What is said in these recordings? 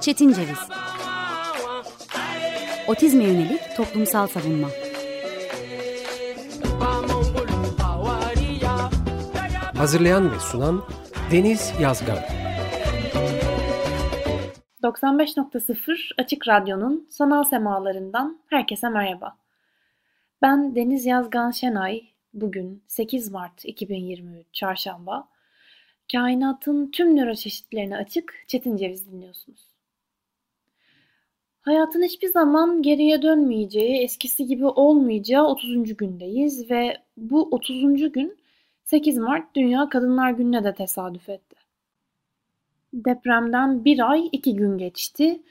Çetin Ceviz Otizme yönelik toplumsal savunma Hazırlayan ve sunan Deniz Yazgan 95.0 Açık Radyo'nun sanal semalarından herkese merhaba. Ben Deniz Yazgan Şenay. Bugün 8 Mart 2023 Çarşamba. Kainatın tüm nöroçeşitlerine açık Çetin Ceviz dinliyorsunuz. Hayatın hiçbir zaman geriye dönmeyeceği, eskisi gibi olmayacağı 30. gündeyiz ve bu 30. gün 8 Mart Dünya Kadınlar Günü'ne de tesadüf etti. Depremden bir ay iki gün geçti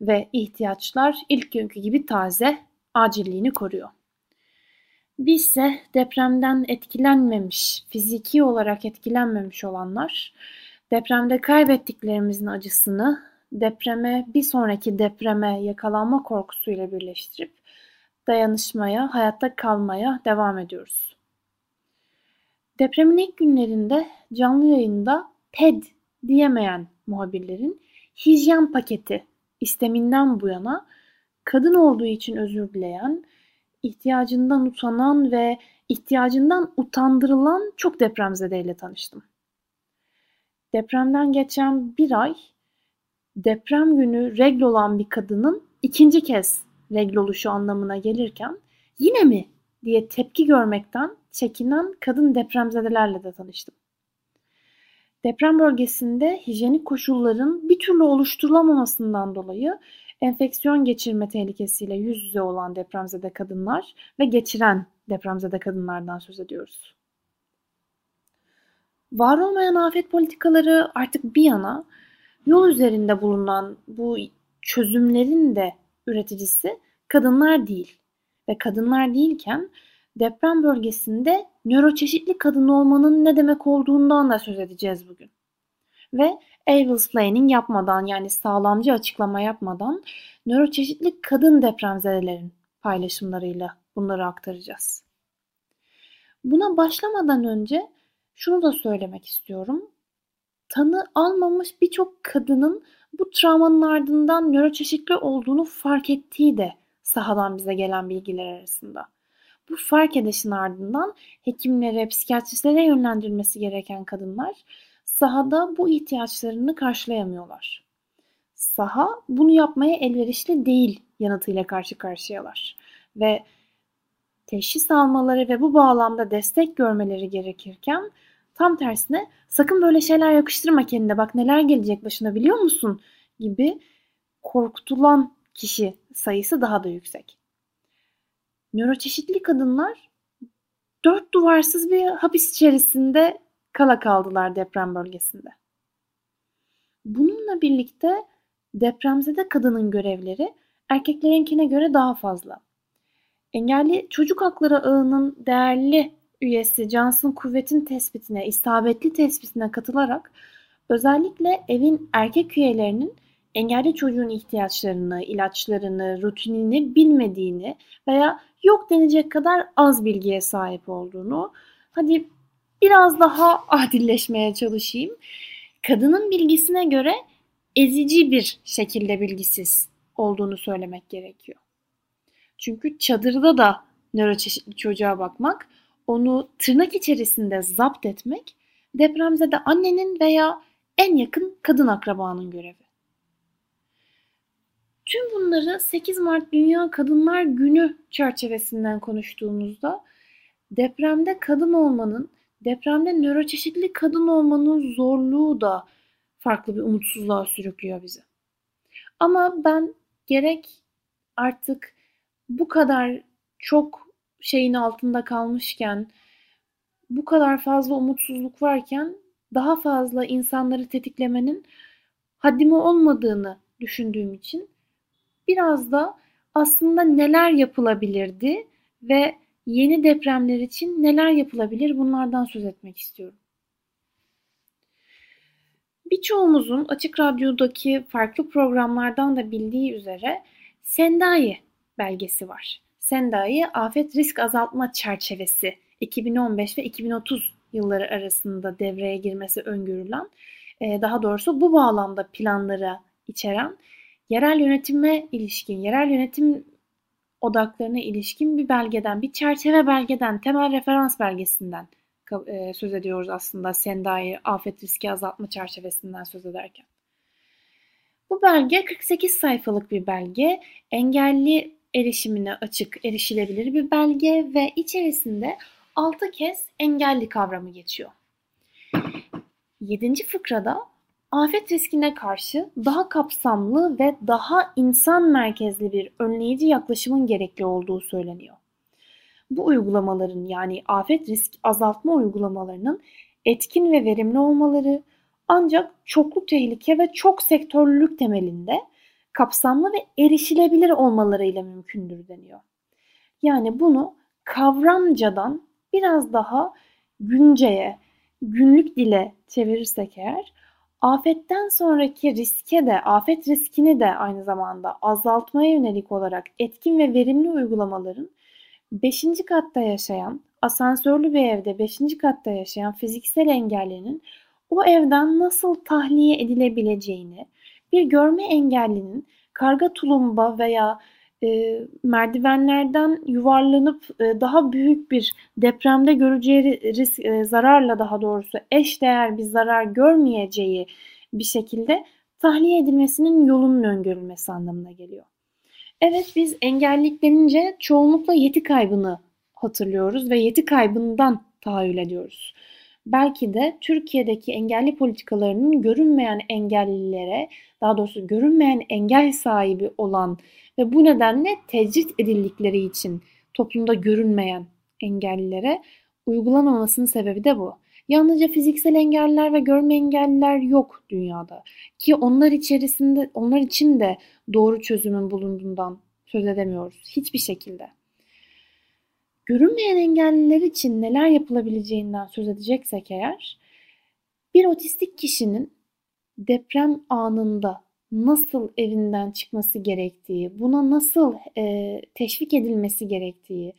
ve ihtiyaçlar ilk günkü gibi taze, acilliğini koruyor. Bizse depremden etkilenmemiş, fiziki olarak etkilenmemiş olanlar depremde kaybettiklerimizin acısını depreme, bir sonraki depreme yakalanma korkusuyla birleştirip dayanışmaya, hayatta kalmaya devam ediyoruz. Depremin ilk günlerinde canlı yayında TED diyemeyen muhabirlerin hijyen paketi isteminden bu yana kadın olduğu için özür dileyen, ihtiyacından utanan ve ihtiyacından utandırılan çok depremzedeyle tanıştım. Depremden geçen bir ay deprem günü regl olan bir kadının ikinci kez regl oluşu anlamına gelirken yine mi diye tepki görmekten çekinen kadın depremzedelerle de tanıştım. Deprem bölgesinde hijyenik koşulların bir türlü oluşturulamamasından dolayı enfeksiyon geçirme tehlikesiyle yüz yüze olan depremzede kadınlar ve geçiren depremzede kadınlardan söz ediyoruz. Var olmayan afet politikaları artık bir yana yol üzerinde bulunan bu çözümlerin de üreticisi kadınlar değil. Ve kadınlar değilken deprem bölgesinde nöroçeşitli kadın olmanın ne demek olduğundan da söz edeceğiz bugün. Ve Avils Planning yapmadan yani sağlamcı açıklama yapmadan nöroçeşitli kadın depremzedelerin paylaşımlarıyla bunları aktaracağız. Buna başlamadan önce şunu da söylemek istiyorum. Tanı almamış birçok kadının bu travmanın ardından nöroçeşitli olduğunu fark ettiği de sahadan bize gelen bilgiler arasında. Bu fark edişin ardından hekimlere, psikiyatristlere yönlendirilmesi gereken kadınlar sahada bu ihtiyaçlarını karşılayamıyorlar. Saha bunu yapmaya elverişli değil yanıtıyla karşı karşıyalar. Ve teşhis almaları ve bu bağlamda destek görmeleri gerekirken tam tersine sakın böyle şeyler yakıştırma kendine bak neler gelecek başına biliyor musun gibi korkutulan kişi sayısı daha da yüksek. Nöroçeşitli kadınlar dört duvarsız bir hapis içerisinde kala kaldılar deprem bölgesinde. Bununla birlikte depremzede kadının görevleri erkeklerinkine göre daha fazla. Engelli Çocuk Hakları Ağı'nın değerli üyesi Cansın Kuvvet'in tespitine, isabetli tespitine katılarak özellikle evin erkek üyelerinin engelli çocuğun ihtiyaçlarını, ilaçlarını, rutinini bilmediğini veya yok denecek kadar az bilgiye sahip olduğunu, hadi biraz daha adilleşmeye çalışayım. Kadının bilgisine göre ezici bir şekilde bilgisiz olduğunu söylemek gerekiyor. Çünkü çadırda da nöroçeşitli çocuğa bakmak, onu tırnak içerisinde zapt etmek depremzede annenin veya en yakın kadın akrabanın görevi. Tüm bunları 8 Mart Dünya Kadınlar Günü çerçevesinden konuştuğumuzda depremde kadın olmanın depremde nöroçeşitli kadın olmanın zorluğu da farklı bir umutsuzluğa sürüklüyor bizi. Ama ben gerek artık bu kadar çok şeyin altında kalmışken, bu kadar fazla umutsuzluk varken daha fazla insanları tetiklemenin haddimi olmadığını düşündüğüm için biraz da aslında neler yapılabilirdi ve yeni depremler için neler yapılabilir bunlardan söz etmek istiyorum. Birçoğumuzun Açık Radyo'daki farklı programlardan da bildiği üzere Sendai belgesi var. Sendai Afet Risk Azaltma Çerçevesi 2015 ve 2030 yılları arasında devreye girmesi öngörülen e, daha doğrusu bu bağlamda planları içeren yerel yönetime ilişkin, yerel yönetim odaklarına ilişkin bir belgeden, bir çerçeve belgeden, temel referans belgesinden e, söz ediyoruz aslında Sendai afet riski azaltma çerçevesinden söz ederken. Bu belge 48 sayfalık bir belge. Engelli erişimine açık, erişilebilir bir belge ve içerisinde 6 kez engelli kavramı geçiyor. 7. fıkrada afet riskine karşı daha kapsamlı ve daha insan merkezli bir önleyici yaklaşımın gerekli olduğu söyleniyor. Bu uygulamaların yani afet risk azaltma uygulamalarının etkin ve verimli olmaları ancak çoklu tehlike ve çok sektörlülük temelinde kapsamlı ve erişilebilir olmalarıyla mümkündür deniyor. Yani bunu kavramcadan biraz daha günceye, günlük dile çevirirsek eğer afetten sonraki riske de, afet riskini de aynı zamanda azaltmaya yönelik olarak etkin ve verimli uygulamaların 5. katta yaşayan, asansörlü bir evde 5. katta yaşayan fiziksel engellinin o evden nasıl tahliye edilebileceğini, bir görme engellinin karga tulumba veya e, merdivenlerden yuvarlanıp e, daha büyük bir depremde göreceği risk, e, zararla daha doğrusu eş değer bir zarar görmeyeceği bir şekilde tahliye edilmesinin yolunun öngörülmesi anlamına geliyor. Evet biz engellilik denince çoğunlukla yeti kaybını hatırlıyoruz ve yeti kaybından tahayyül ediyoruz. Belki de Türkiye'deki engelli politikalarının görünmeyen engellilere, daha doğrusu görünmeyen engel sahibi olan ve bu nedenle tecrit edildikleri için toplumda görünmeyen engellilere uygulanmamasının sebebi de bu. Yalnızca fiziksel engelliler ve görme engelliler yok dünyada. Ki onlar içerisinde onlar için de doğru çözümün bulunduğundan söz edemiyoruz hiçbir şekilde. Görünmeyen engelliler için neler yapılabileceğinden söz edeceksek eğer, bir otistik kişinin deprem anında nasıl evinden çıkması gerektiği, buna nasıl e, teşvik edilmesi gerektiği,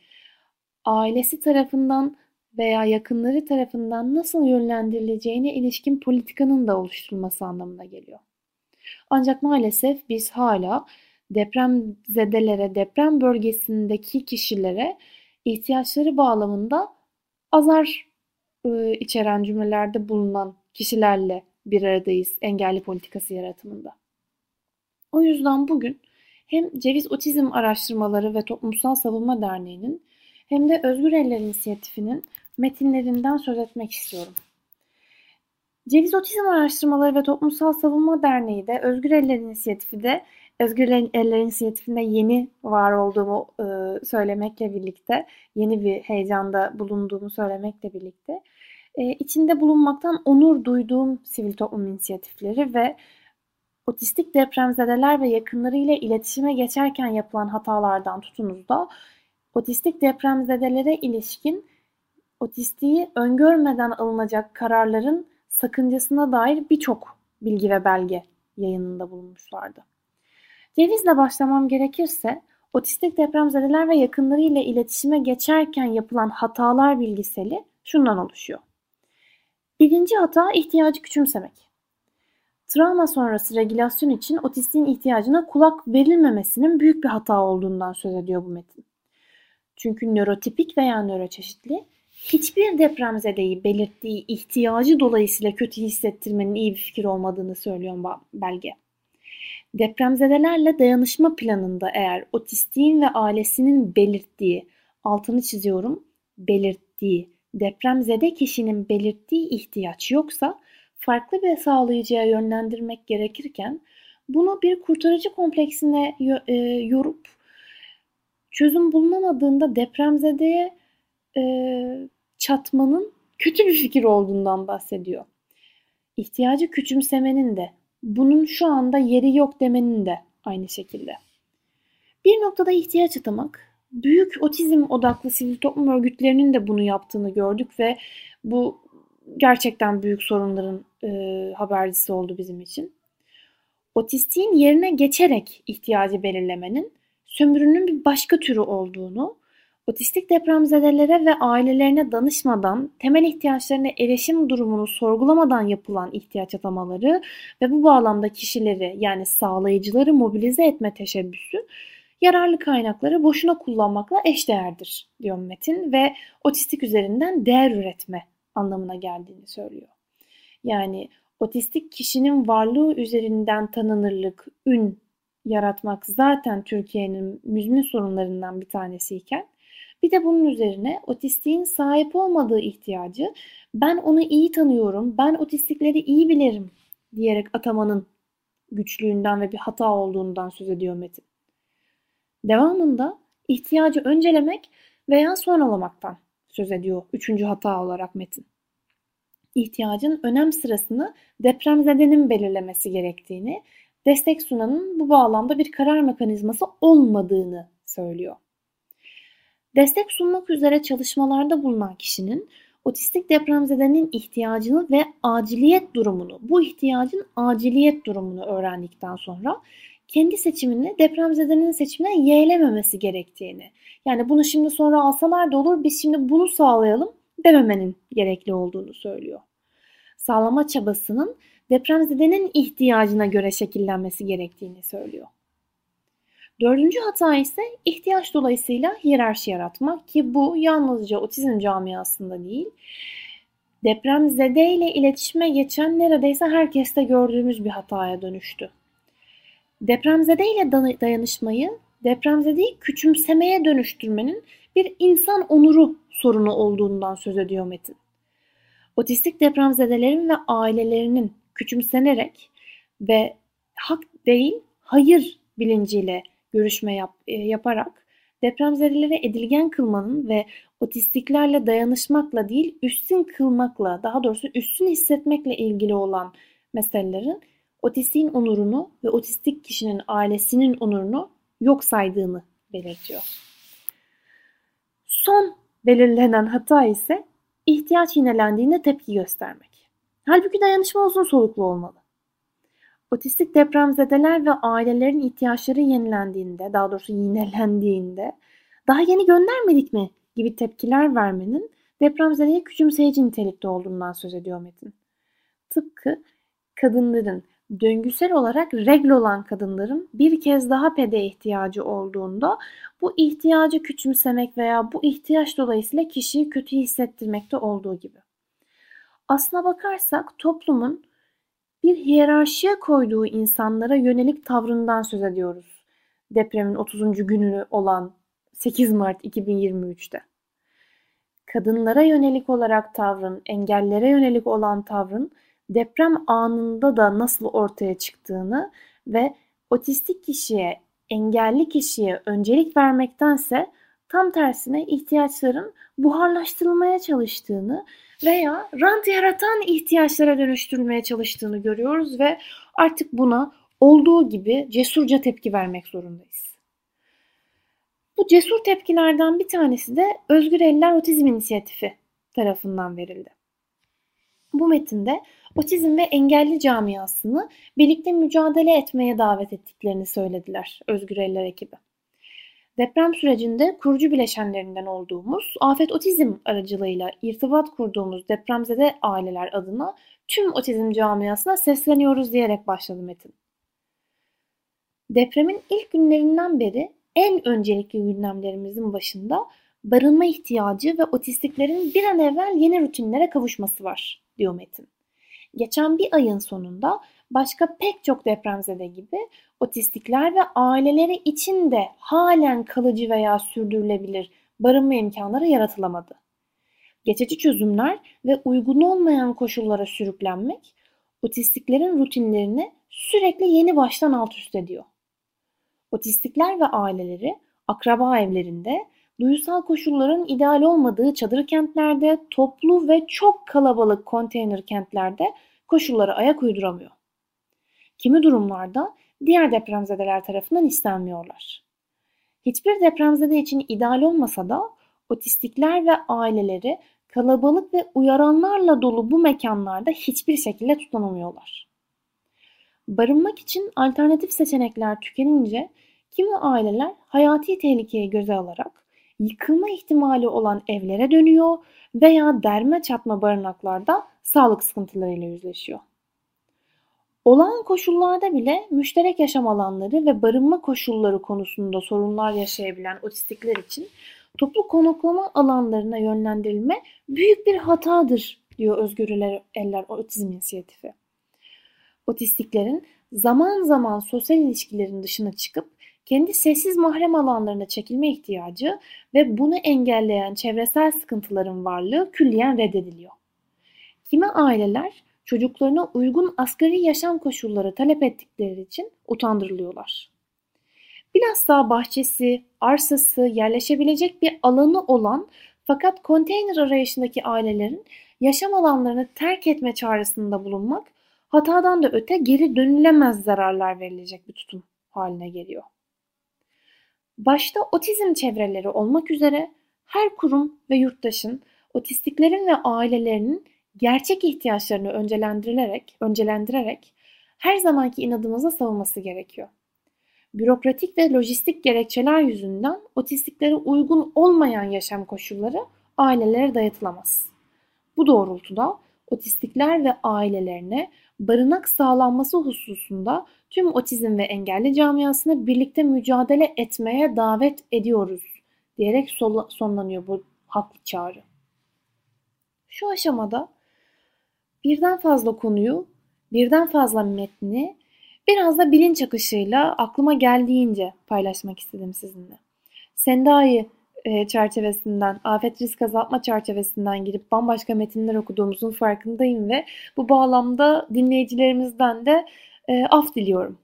ailesi tarafından veya yakınları tarafından nasıl yönlendirileceğine ilişkin politikanın da oluşturulması anlamına geliyor. Ancak maalesef biz hala deprem zedelere, deprem bölgesindeki kişilere ihtiyaçları bağlamında azar e, içeren cümlelerde bulunan kişilerle bir aradayız engelli politikası yaratımında. O yüzden bugün hem Ceviz Otizm Araştırmaları ve Toplumsal Savunma Derneği'nin hem de Özgür Eller İnisiyatifi'nin metinlerinden söz etmek istiyorum. Ceviz Otizm Araştırmaları ve Toplumsal Savunma Derneği de Özgür Eller İnisiyatifi de Özgür Eller İnisiyatifinde yeni var olduğumu e, söylemekle birlikte, yeni bir heyecanda bulunduğumu söylemekle birlikte, e, içinde bulunmaktan onur duyduğum sivil toplum inisiyatifleri ve otistik depremzedeler ve yakınlarıyla iletişime geçerken yapılan hatalardan tutunuz da otistik depremzedelere ilişkin otistiği öngörmeden alınacak kararların sakıncasına dair birçok bilgi ve belge yayınında bulunmuşlardı. Cevizle başlamam gerekirse otistik depremzedeler ve yakınlarıyla iletişime geçerken yapılan hatalar bilgiseli şundan oluşuyor. Birinci hata ihtiyacı küçümsemek. Travma sonrası regülasyon için otistiğin ihtiyacına kulak verilmemesinin büyük bir hata olduğundan söz ediyor bu metin. Çünkü nörotipik veya nöroçeşitli hiçbir depremzedeyi belirttiği ihtiyacı dolayısıyla kötü hissettirmenin iyi bir fikir olmadığını söylüyor belge. Depremzedelerle dayanışma planında eğer otistiğin ve ailesinin belirttiği, altını çiziyorum, belirttiği, depremzede kişinin belirttiği ihtiyaç yoksa farklı bir sağlayıcıya yönlendirmek gerekirken bunu bir kurtarıcı kompleksine e, yorup çözüm bulunamadığında depremzedeye e, çatmanın kötü bir fikir olduğundan bahsediyor. İhtiyacı küçümsemenin de bunun şu anda yeri yok demenin de aynı şekilde. Bir noktada ihtiyaç atamak, büyük otizm odaklı sivil toplum örgütlerinin de bunu yaptığını gördük ve bu gerçekten büyük sorunların e, habercisi oldu bizim için. Otistiğin yerine geçerek ihtiyacı belirlemenin sömürünün bir başka türü olduğunu, Otistik depremzedelere ve ailelerine danışmadan, temel ihtiyaçlarına erişim durumunu sorgulamadan yapılan ihtiyaç atamaları ve bu bağlamda kişileri yani sağlayıcıları mobilize etme teşebbüsü yararlı kaynakları boşuna kullanmakla eşdeğerdir diyor Metin ve otistik üzerinden değer üretme anlamına geldiğini söylüyor. Yani otistik kişinin varlığı üzerinden tanınırlık, ün yaratmak zaten Türkiye'nin müzmin sorunlarından bir tanesiyken bir de bunun üzerine otistiğin sahip olmadığı ihtiyacı ben onu iyi tanıyorum, ben otistikleri iyi bilirim diyerek atamanın güçlüğünden ve bir hata olduğundan söz ediyor Metin. Devamında ihtiyacı öncelemek veya sonralamaktan söz ediyor üçüncü hata olarak Metin. İhtiyacın önem sırasını depremzedenin belirlemesi gerektiğini, destek sunanın bu bağlamda bir karar mekanizması olmadığını söylüyor. Destek sunmak üzere çalışmalarda bulunan kişinin otistik depremzedenin ihtiyacını ve aciliyet durumunu, bu ihtiyacın aciliyet durumunu öğrendikten sonra kendi seçimini depremzedenin seçimine yeğlememesi gerektiğini. Yani bunu şimdi sonra alsalar da olur biz şimdi bunu sağlayalım dememenin gerekli olduğunu söylüyor. Sağlama çabasının depremzedenin ihtiyacına göre şekillenmesi gerektiğini söylüyor. Dördüncü hata ise ihtiyaç dolayısıyla hiyerarşi yaratmak ki bu yalnızca otizm camiasında değil, depremzede ile iletişime geçen neredeyse herkeste gördüğümüz bir hataya dönüştü. Depremzede ile dayanışmayı depremzedeyi küçümsemeye dönüştürmenin bir insan onuru sorunu olduğundan söz ediyor Metin. Otistik depremzedelerin ve ailelerinin küçümsenerek ve hak değil hayır bilinciyle görüşme yap, e, yaparak depremzedelere edilgen kılmanın ve otistiklerle dayanışmakla değil üstün kılmakla daha doğrusu üstün hissetmekle ilgili olan meselelerin otistiğin onurunu ve otistik kişinin ailesinin onurunu yok saydığını belirtiyor. Son belirlenen hata ise ihtiyaç yinelendiğinde tepki göstermek. Halbuki dayanışma uzun soluklu olmalı. Otistik depremzedeler ve ailelerin ihtiyaçları yenilendiğinde, daha doğrusu yinelendiğinde daha yeni göndermedik mi gibi tepkiler vermenin depremzedeye küçümseyici nitelikte olduğundan söz ediyor Metin. Tıpkı kadınların döngüsel olarak regl olan kadınların bir kez daha pede ihtiyacı olduğunda bu ihtiyacı küçümsemek veya bu ihtiyaç dolayısıyla kişiyi kötü hissettirmekte olduğu gibi. Aslına bakarsak toplumun bir hiyerarşiye koyduğu insanlara yönelik tavrından söz ediyoruz. Depremin 30. günü olan 8 Mart 2023'te. Kadınlara yönelik olarak tavrın, engellere yönelik olan tavrın deprem anında da nasıl ortaya çıktığını ve otistik kişiye, engelli kişiye öncelik vermektense tam tersine ihtiyaçların buharlaştırılmaya çalıştığını veya rant yaratan ihtiyaçlara dönüştürülmeye çalıştığını görüyoruz ve artık buna olduğu gibi cesurca tepki vermek zorundayız. Bu cesur tepkilerden bir tanesi de Özgür Eller Otizm İnisiyatifi tarafından verildi. Bu metinde otizm ve engelli camiasını birlikte mücadele etmeye davet ettiklerini söylediler Özgür Eller ekibi. Deprem sürecinde kurucu bileşenlerinden olduğumuz Afet Otizm aracılığıyla irtibat kurduğumuz depremzede aileler adına tüm otizm camiasına sesleniyoruz diyerek başladı Metin. Depremin ilk günlerinden beri en öncelikli gündemlerimizin başında barınma ihtiyacı ve otistiklerin bir an evvel yeni rutinlere kavuşması var, diyor Metin. Geçen bir ayın sonunda başka pek çok depremzede gibi otistikler ve aileleri için de halen kalıcı veya sürdürülebilir barınma imkanları yaratılamadı. Geçici çözümler ve uygun olmayan koşullara sürüklenmek otistiklerin rutinlerini sürekli yeni baştan alt üst ediyor. Otistikler ve aileleri akraba evlerinde, duyusal koşulların ideal olmadığı çadır kentlerde, toplu ve çok kalabalık konteyner kentlerde koşullara ayak uyduramıyor. Kimi durumlarda diğer depremzedeler tarafından istenmiyorlar. Hiçbir depremzede için ideal olmasa da otistikler ve aileleri kalabalık ve uyaranlarla dolu bu mekanlarda hiçbir şekilde tutunamıyorlar. Barınmak için alternatif seçenekler tükenince kimi aileler hayati tehlikeyi göze alarak yıkılma ihtimali olan evlere dönüyor veya derme çatma barınaklarda sağlık sıkıntılarıyla yüzleşiyor. Olağan koşullarda bile müşterek yaşam alanları ve barınma koşulları konusunda sorunlar yaşayabilen otistikler için toplu konaklama alanlarına yönlendirilme büyük bir hatadır diyor Özgür Eller Otizm İnisiyatifi. Otistiklerin zaman zaman sosyal ilişkilerin dışına çıkıp kendi sessiz mahrem alanlarına çekilme ihtiyacı ve bunu engelleyen çevresel sıkıntıların varlığı külliyen reddediliyor. Kimi aileler çocuklarına uygun asgari yaşam koşulları talep ettikleri için utandırılıyorlar. Bilhassa bahçesi, arsası, yerleşebilecek bir alanı olan fakat konteyner arayışındaki ailelerin yaşam alanlarını terk etme çağrısında bulunmak hatadan da öte geri dönülemez zararlar verilecek bir tutum haline geliyor. Başta otizm çevreleri olmak üzere her kurum ve yurttaşın otistiklerin ve ailelerinin gerçek ihtiyaçlarını öncelendirilerek, öncelendirerek her zamanki inadımıza savunması gerekiyor. Bürokratik ve lojistik gerekçeler yüzünden otistiklere uygun olmayan yaşam koşulları ailelere dayatılamaz. Bu doğrultuda otistikler ve ailelerine barınak sağlanması hususunda tüm otizm ve engelli camiasını birlikte mücadele etmeye davet ediyoruz diyerek sonlanıyor bu haklı çağrı. Şu aşamada birden fazla konuyu, birden fazla metni biraz da bilinç akışıyla aklıma geldiğince paylaşmak istedim sizinle. Sendai e, çerçevesinden, afet risk azaltma çerçevesinden girip bambaşka metinler okuduğumuzun farkındayım ve bu bağlamda dinleyicilerimizden de e, af diliyorum.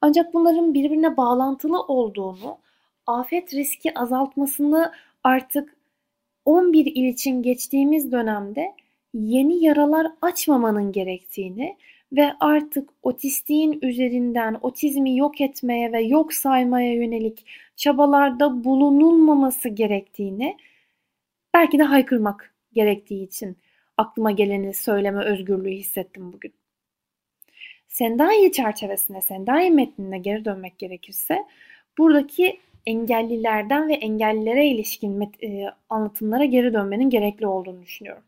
Ancak bunların birbirine bağlantılı olduğunu, afet riski azaltmasını artık 11 il için geçtiğimiz dönemde yeni yaralar açmamanın gerektiğini ve artık otistiğin üzerinden otizmi yok etmeye ve yok saymaya yönelik çabalarda bulunulmaması gerektiğini belki de haykırmak gerektiği için aklıma geleni söyleme özgürlüğü hissettim bugün. Sendai çerçevesine, Sendai metnine geri dönmek gerekirse buradaki engellilerden ve engellilere ilişkin met- e, anlatımlara geri dönmenin gerekli olduğunu düşünüyorum.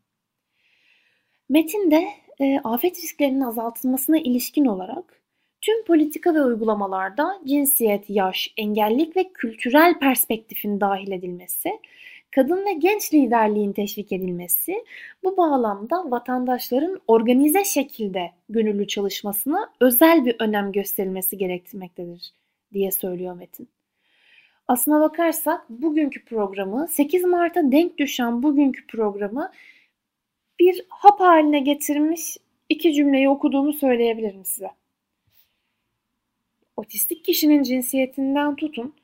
Metinde e, afet risklerinin azaltılmasına ilişkin olarak tüm politika ve uygulamalarda cinsiyet, yaş, engellik ve kültürel perspektifin dahil edilmesi, kadın ve genç liderliğin teşvik edilmesi, bu bağlamda vatandaşların organize şekilde gönüllü çalışmasına özel bir önem gösterilmesi gerektirmektedir diye söylüyor Metin. Aslına bakarsak bugünkü programı 8 Mart'a denk düşen bugünkü programı bir hap haline getirmiş iki cümleyi okuduğumu söyleyebilirim size. Otistik kişinin cinsiyetinden tutun,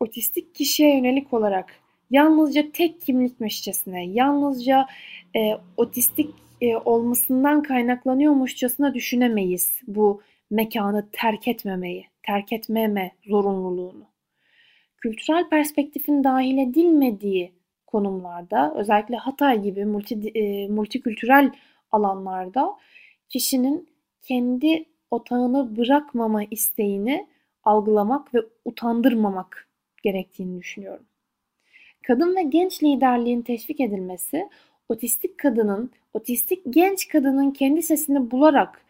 otistik kişiye yönelik olarak yalnızca tek kimlikmişçesine, yalnızca e, otistik e, olmasından kaynaklanıyormuşçasına düşünemeyiz bu mekanı terk etmemeyi, terk etmeme zorunluluğunu. Kültürel perspektifin dahil edilmediği konumlarda özellikle Hatay gibi multi, e, multikültürel alanlarda kişinin kendi otağını bırakmama isteğini algılamak ve utandırmamak gerektiğini düşünüyorum. Kadın ve genç liderliğin teşvik edilmesi, otistik kadının, otistik genç kadının kendi sesini bularak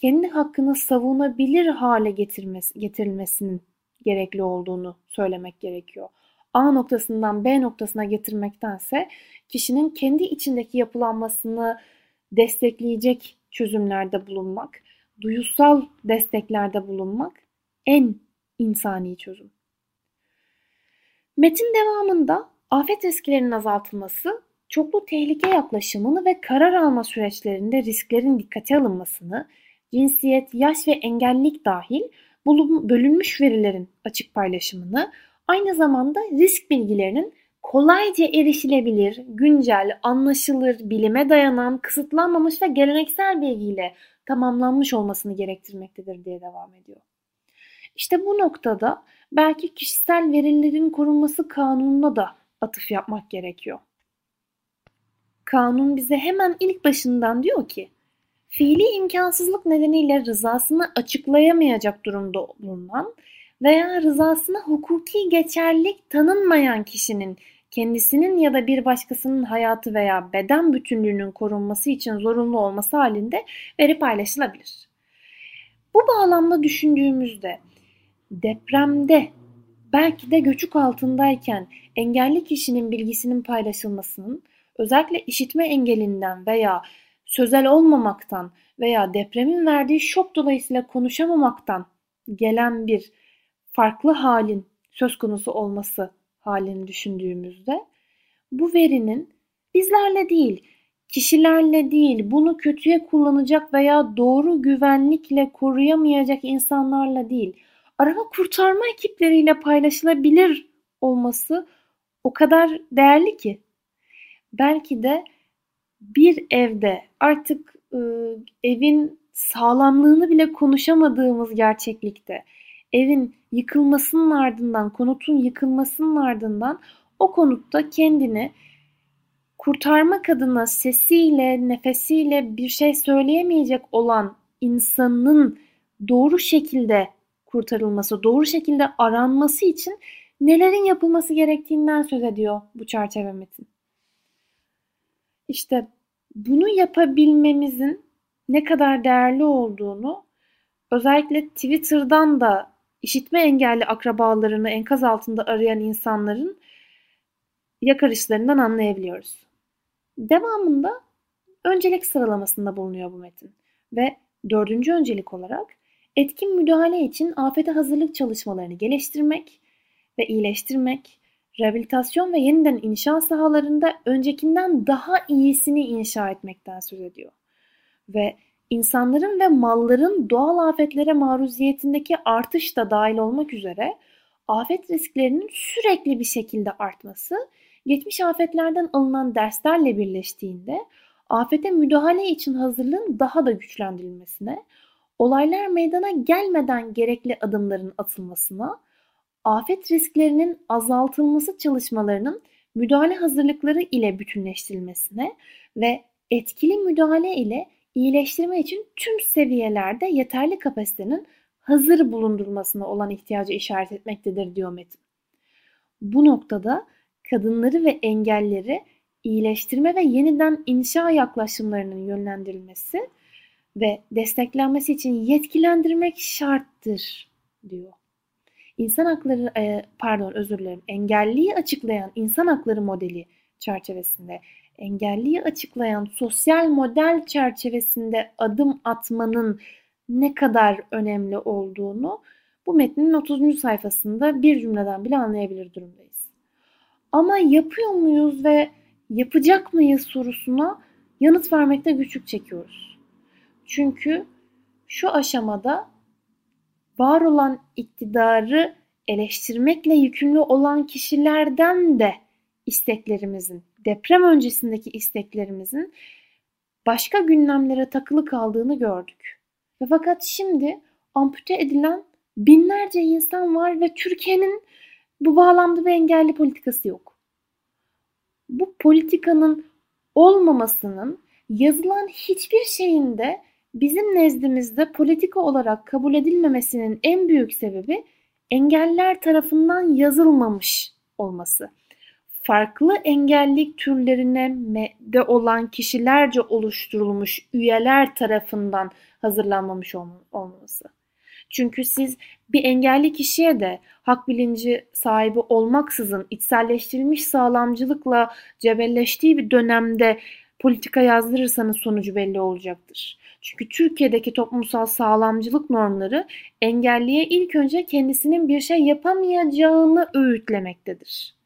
kendi hakkını savunabilir hale getirmesi, getirilmesinin gerekli olduğunu söylemek gerekiyor. A noktasından B noktasına getirmektense kişinin kendi içindeki yapılanmasını destekleyecek çözümlerde bulunmak, duyusal desteklerde bulunmak en insani çözüm. Metin devamında afet risklerinin azaltılması, çoklu tehlike yaklaşımını ve karar alma süreçlerinde risklerin dikkate alınmasını, cinsiyet, yaş ve engellilik dahil bölünmüş verilerin açık paylaşımını, aynı zamanda risk bilgilerinin kolayca erişilebilir, güncel, anlaşılır, bilime dayanan, kısıtlanmamış ve geleneksel bilgiyle tamamlanmış olmasını gerektirmektedir diye devam ediyor. İşte bu noktada belki kişisel verilerin korunması kanununa da atıf yapmak gerekiyor. Kanun bize hemen ilk başından diyor ki, fiili imkansızlık nedeniyle rızasını açıklayamayacak durumda bulunan veya rızasına hukuki geçerlilik tanınmayan kişinin kendisinin ya da bir başkasının hayatı veya beden bütünlüğünün korunması için zorunlu olması halinde veri paylaşılabilir. Bu bağlamda düşündüğümüzde depremde belki de göçük altındayken engelli kişinin bilgisinin paylaşılmasının özellikle işitme engelinden veya sözel olmamaktan veya depremin verdiği şok dolayısıyla konuşamamaktan gelen bir farklı halin söz konusu olması halini düşündüğümüzde bu verinin bizlerle değil, kişilerle değil, bunu kötüye kullanacak veya doğru güvenlikle koruyamayacak insanlarla değil, arama kurtarma ekipleriyle paylaşılabilir olması o kadar değerli ki. Belki de bir evde artık e, evin sağlamlığını bile konuşamadığımız gerçeklikte evin yıkılmasının ardından, konutun yıkılmasının ardından o konutta kendini kurtarmak adına sesiyle, nefesiyle bir şey söyleyemeyecek olan insanın doğru şekilde kurtarılması, doğru şekilde aranması için nelerin yapılması gerektiğinden söz ediyor bu çerçeve metin. İşte bunu yapabilmemizin ne kadar değerli olduğunu özellikle Twitter'dan da işitme engelli akrabalarını enkaz altında arayan insanların yakarışlarından anlayabiliyoruz. Devamında öncelik sıralamasında bulunuyor bu metin ve dördüncü öncelik olarak etkin müdahale için afete hazırlık çalışmalarını geliştirmek ve iyileştirmek, rehabilitasyon ve yeniden inşa sahalarında öncekinden daha iyisini inşa etmekten söz ediyor. Ve insanların ve malların doğal afetlere maruziyetindeki artış da dahil olmak üzere afet risklerinin sürekli bir şekilde artması, geçmiş afetlerden alınan derslerle birleştiğinde afete müdahale için hazırlığın daha da güçlendirilmesine, olaylar meydana gelmeden gerekli adımların atılmasına, afet risklerinin azaltılması çalışmalarının müdahale hazırlıkları ile bütünleştirilmesine ve etkili müdahale ile iyileştirme için tüm seviyelerde yeterli kapasitenin hazır bulundurulmasına olan ihtiyacı işaret etmektedir diyor Metin. Bu noktada kadınları ve engelleri iyileştirme ve yeniden inşa yaklaşımlarının yönlendirilmesi ve desteklenmesi için yetkilendirmek şarttır diyor. İnsan hakları e, pardon özür dilerim engelliyi açıklayan insan hakları modeli çerçevesinde engelliyi açıklayan sosyal model çerçevesinde adım atmanın ne kadar önemli olduğunu bu metnin 30. sayfasında bir cümleden bile anlayabilir durumdayız. Ama yapıyor muyuz ve yapacak mıyız sorusuna yanıt vermekte güçlük çekiyoruz. Çünkü şu aşamada var olan iktidarı eleştirmekle yükümlü olan kişilerden de isteklerimizin, deprem öncesindeki isteklerimizin başka gündemlere takılı kaldığını gördük. Ve fakat şimdi ampute edilen binlerce insan var ve Türkiye'nin bu bağlamda bir engelli politikası yok. Bu politikanın olmamasının yazılan hiçbir şeyin de bizim nezdimizde politika olarak kabul edilmemesinin en büyük sebebi engeller tarafından yazılmamış olması farklı engellilik türlerine de olan kişilerce oluşturulmuş üyeler tarafından hazırlanmamış olması. Çünkü siz bir engelli kişiye de hak bilinci sahibi olmaksızın içselleştirilmiş sağlamcılıkla cebelleştiği bir dönemde politika yazdırırsanız sonucu belli olacaktır. Çünkü Türkiye'deki toplumsal sağlamcılık normları engelliye ilk önce kendisinin bir şey yapamayacağını öğütlemektedir.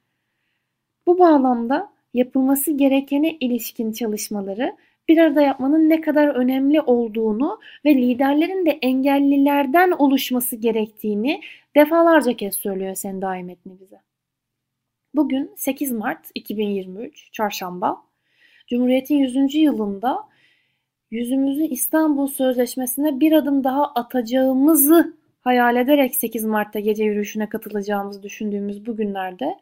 Bu bağlamda yapılması gerekene ilişkin çalışmaları bir arada yapmanın ne kadar önemli olduğunu ve liderlerin de engellilerden oluşması gerektiğini defalarca kez söylüyor sen daim etni bize. Bugün 8 Mart 2023 Çarşamba. Cumhuriyet'in 100. yılında yüzümüzü İstanbul Sözleşmesi'ne bir adım daha atacağımızı hayal ederek 8 Mart'ta gece yürüyüşüne katılacağımızı düşündüğümüz bu günlerde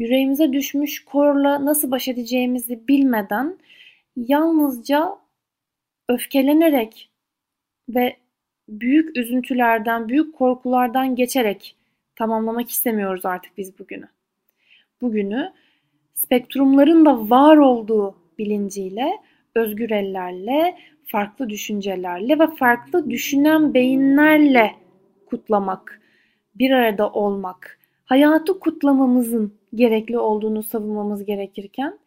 yüreğimize düşmüş korla nasıl baş edeceğimizi bilmeden yalnızca öfkelenerek ve büyük üzüntülerden, büyük korkulardan geçerek tamamlamak istemiyoruz artık biz bugünü. Bugünü spektrumların da var olduğu bilinciyle, özgür ellerle, farklı düşüncelerle ve farklı düşünen beyinlerle kutlamak, bir arada olmak, hayatı kutlamamızın gerekli olduğunu savunmamız gerekirken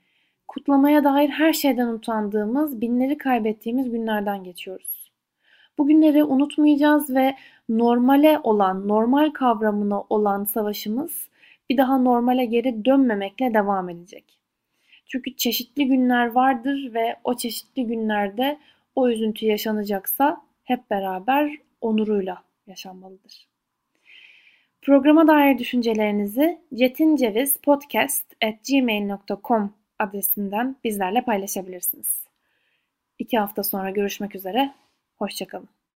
kutlamaya dair her şeyden utandığımız, binleri kaybettiğimiz günlerden geçiyoruz. Bu günleri unutmayacağız ve normale olan, normal kavramına olan savaşımız bir daha normale geri dönmemekle devam edecek. Çünkü çeşitli günler vardır ve o çeşitli günlerde o üzüntü yaşanacaksa hep beraber onuruyla yaşanmalıdır. Programa dair düşüncelerinizi cetincevizpodcast.gmail.com adresinden bizlerle paylaşabilirsiniz. İki hafta sonra görüşmek üzere, hoşçakalın.